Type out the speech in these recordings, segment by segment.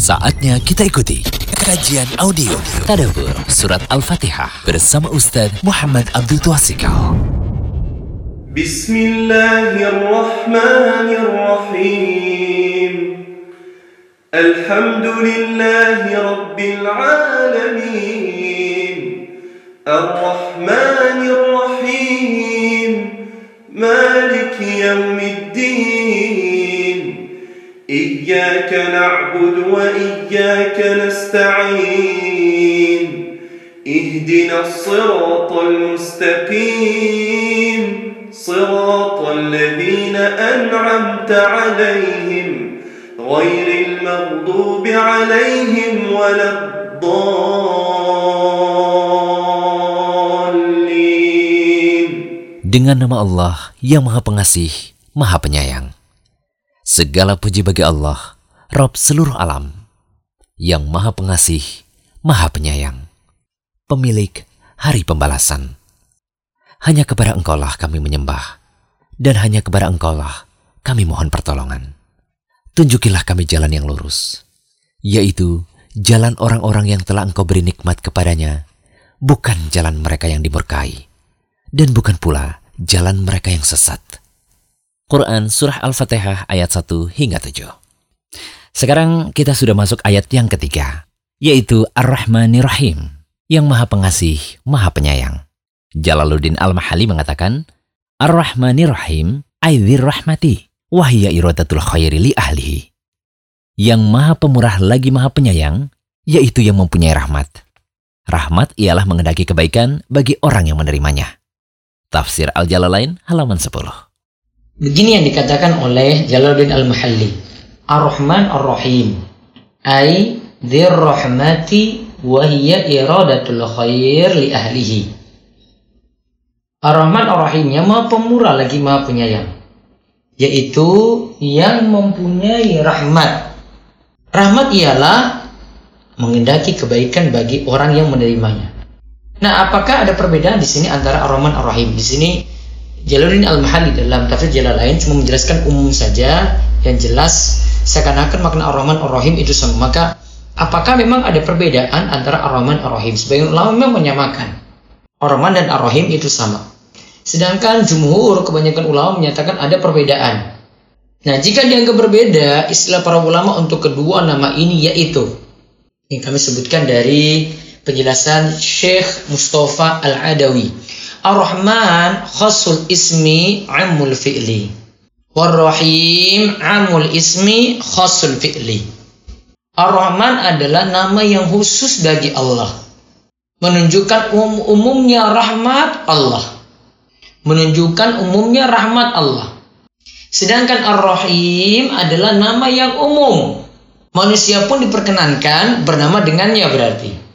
Saatnya kita ikuti kajian audio Tadabur Surat Al-Fatihah bersama Ustaz Muhammad Abdul Twasikal. Bismillahirrahmanirrahim. Alhamdulillahi Rabbil Alamin. Ar-Rahmanir Rahim. Maliki Yawmiddin. إياك نعبد وإياك نستعين. اهدنا الصراط المستقيم. صراط الذين أنعمت عليهم غير المغضوب عليهم ولا الضالين. Dengan nama Allah yang Maha Pengasih, Maha Penyayang. Segala puji bagi Allah, Rob seluruh alam, yang maha pengasih, maha penyayang, pemilik hari pembalasan. Hanya kepada engkaulah kami menyembah, dan hanya kepada engkaulah kami mohon pertolongan. Tunjukilah kami jalan yang lurus, yaitu jalan orang-orang yang telah engkau beri nikmat kepadanya, bukan jalan mereka yang dimurkai, dan bukan pula jalan mereka yang sesat. Quran Surah Al-Fatihah ayat 1 hingga 7. Sekarang kita sudah masuk ayat yang ketiga, yaitu Ar-Rahmanir Rahim, yang maha pengasih, maha penyayang. Jalaluddin Al-Mahali mengatakan, Ar-Rahmanir Rahim, aidhir rahmati, wahya iradatul khairi li ahlihi. Yang maha pemurah lagi maha penyayang, yaitu yang mempunyai rahmat. Rahmat ialah mengendaki kebaikan bagi orang yang menerimanya. Tafsir Al-Jalalain halaman 10. Begini yang dikatakan oleh Jalaluddin Al-Mahalli. Ar-Rahman Ar-Rahim. Ay dhir rahmati wa hiya iradatul khair li ahlihi. Ar-Rahman Ar-Rahim yang maha pemurah lagi maha penyayang. Yaitu yang mempunyai rahmat. Rahmat ialah mengendaki kebaikan bagi orang yang menerimanya. Nah, apakah ada perbedaan di sini antara Ar-Rahman Ar-Rahim? Di sini Jalaluddin Al-Mahali dalam tafsir lain cuma menjelaskan umum saja yang jelas seakan-akan makna Ar-Rahman Ar-Rahim itu sama. Maka apakah memang ada perbedaan antara Ar-Rahman Ar-Rahim? Sebagian ulama memang menyamakan. Ar-Rahman dan Ar-Rahim itu sama. Sedangkan jumhur kebanyakan ulama menyatakan ada perbedaan. Nah, jika dianggap berbeda, istilah para ulama untuk kedua nama ini yaitu yang kami sebutkan dari penjelasan Syekh Mustafa Al-Adawi Ar-Rahman khasul ismi amul fi'li. War-Rahim amul ismi khasul fi'li. Ar-Rahman adalah nama yang khusus bagi Allah. Menunjukkan um umumnya rahmat Allah. Menunjukkan umumnya rahmat Allah. Sedangkan Ar-Rahim adalah nama yang umum. Manusia pun diperkenankan bernama dengannya berarti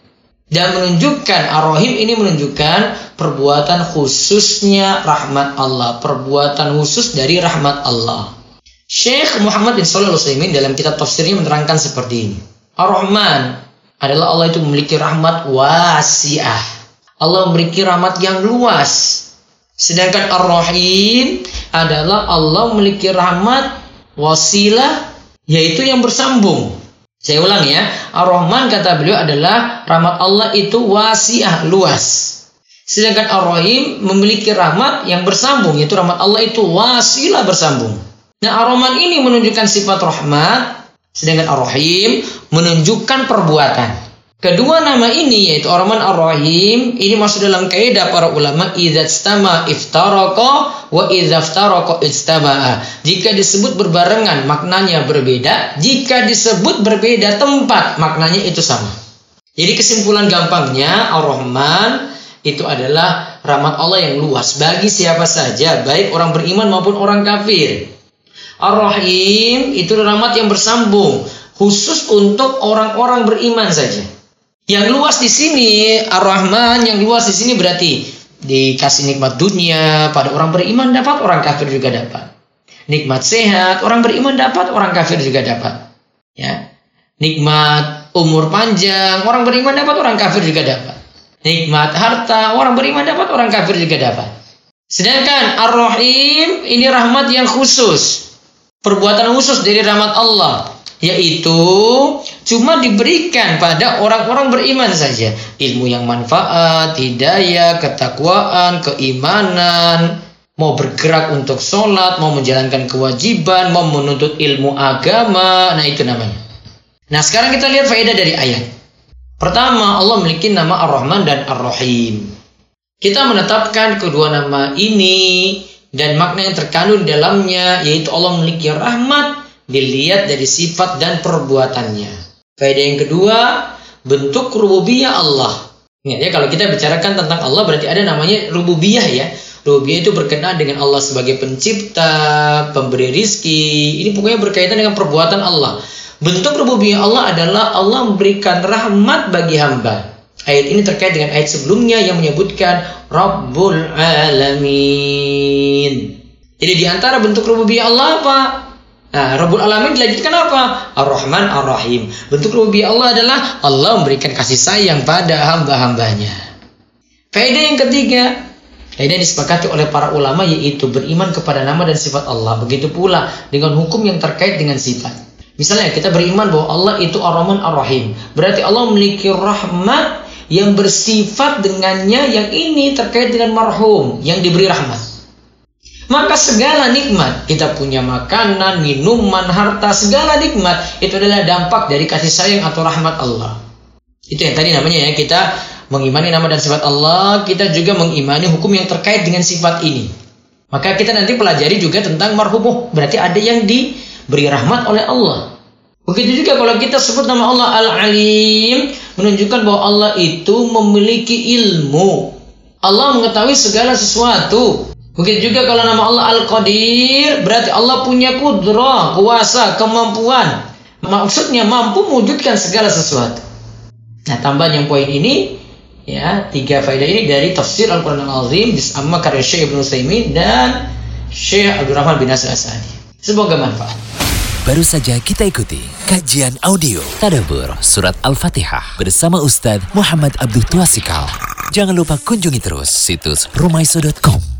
dan menunjukkan Ar-Rahim ini menunjukkan perbuatan khususnya rahmat Allah, perbuatan khusus dari rahmat Allah. Syekh Muhammad bin Shalih Al dalam kitab tafsirnya menerangkan seperti ini. Ar-Rahman adalah Allah itu memiliki rahmat wasiah. Allah memiliki rahmat yang luas. Sedangkan Ar-Rahim adalah Allah memiliki rahmat wasilah yaitu yang bersambung. Saya ulang ya, Ar-Rahman kata beliau adalah rahmat Allah itu wasiah, luas. Sedangkan Ar-Rahim memiliki rahmat yang bersambung, yaitu rahmat Allah itu wasilah bersambung. Nah, Ar-Rahman ini menunjukkan sifat rahmat, sedangkan Ar-Rahim menunjukkan perbuatan. Kedua nama ini yaitu Ar-Rahman Ar-Rahim ini masuk dalam kaidah para ulama idza istama iftaraqa wa idza istama'a. Jika disebut berbarengan maknanya berbeda, jika disebut berbeda tempat maknanya itu sama. Jadi kesimpulan gampangnya Ar-Rahman itu adalah rahmat Allah yang luas bagi siapa saja, baik orang beriman maupun orang kafir. Ar-Rahim itu rahmat yang bersambung, khusus untuk orang-orang beriman saja. Yang luas di sini Ar-Rahman yang luas di sini berarti dikasih nikmat dunia pada orang beriman dapat, orang kafir juga dapat. Nikmat sehat, orang beriman dapat, orang kafir juga dapat. Ya. Nikmat umur panjang, orang beriman dapat, orang kafir juga dapat. Nikmat harta, orang beriman dapat, orang kafir juga dapat. Sedangkan Ar-Rahim ini rahmat yang khusus. Perbuatan khusus dari rahmat Allah yaitu cuma diberikan pada orang-orang beriman saja. Ilmu yang manfaat, hidayah, ketakwaan, keimanan, mau bergerak untuk sholat, mau menjalankan kewajiban, mau menuntut ilmu agama, nah itu namanya. Nah sekarang kita lihat faedah dari ayat. Pertama, Allah memiliki nama Ar-Rahman dan Ar-Rahim. Kita menetapkan kedua nama ini dan makna yang terkandung dalamnya yaitu Allah memiliki rahmat dilihat dari sifat dan perbuatannya. Faedah yang kedua, bentuk rububiyah Allah. Ingat ya, kalau kita bicarakan tentang Allah berarti ada namanya rububiyah ya. Rububiyah itu berkenaan dengan Allah sebagai pencipta, pemberi rizki. Ini pokoknya berkaitan dengan perbuatan Allah. Bentuk rububiyah Allah adalah Allah memberikan rahmat bagi hamba. Ayat ini terkait dengan ayat sebelumnya yang menyebutkan Rabbul Alamin. Jadi di antara bentuk rububiyah Allah apa? Nah, Rabbul Alamin dilanjutkan apa? Ar-Rahman Ar-Rahim. Bentuk rububiyah Allah adalah Allah memberikan kasih sayang pada hamba-hambanya. Faedah yang ketiga, faedah disepakati oleh para ulama yaitu beriman kepada nama dan sifat Allah. Begitu pula dengan hukum yang terkait dengan sifat. Misalnya kita beriman bahwa Allah itu Ar-Rahman Ar-Rahim. Berarti Allah memiliki rahmat yang bersifat dengannya yang ini terkait dengan marhum yang diberi rahmat. Maka segala nikmat, kita punya makanan, minuman, harta, segala nikmat itu adalah dampak dari kasih sayang atau rahmat Allah. Itu yang tadi namanya ya, kita mengimani nama dan sifat Allah, kita juga mengimani hukum yang terkait dengan sifat ini. Maka kita nanti pelajari juga tentang marhumuh, berarti ada yang diberi rahmat oleh Allah. Begitu juga kalau kita sebut nama Allah Al-Alim, menunjukkan bahwa Allah itu memiliki ilmu. Allah mengetahui segala sesuatu. Begitu juga kalau nama Allah Al-Qadir, berarti Allah punya kudrah, kuasa, kemampuan. Maksudnya mampu mewujudkan segala sesuatu. Nah, tambahan yang poin ini, ya, tiga faedah ini dari tafsir Al-Quran Al-Azim, Amma karya Syekh Ibn Utsaimin dan Syekh Abdurrahman bin Nasir Asadi. Semoga manfaat. Baru saja kita ikuti kajian audio Tadabur Surat Al-Fatihah bersama Ustadz Muhammad Abdul Tuasikal. Jangan lupa kunjungi terus situs rumaiso.com